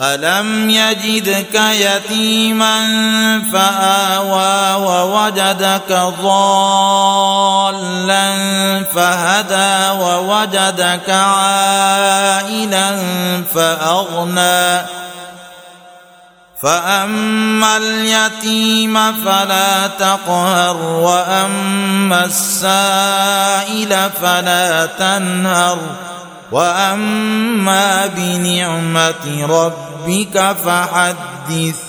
ألم يجدك يتيما فآوى ووجدك ضالا فهدى ووجدك عائلا فأغنى. فأما اليتيم فلا تقهر وأما السائل فلا تنهر وأما بنعمة ربك فحدث.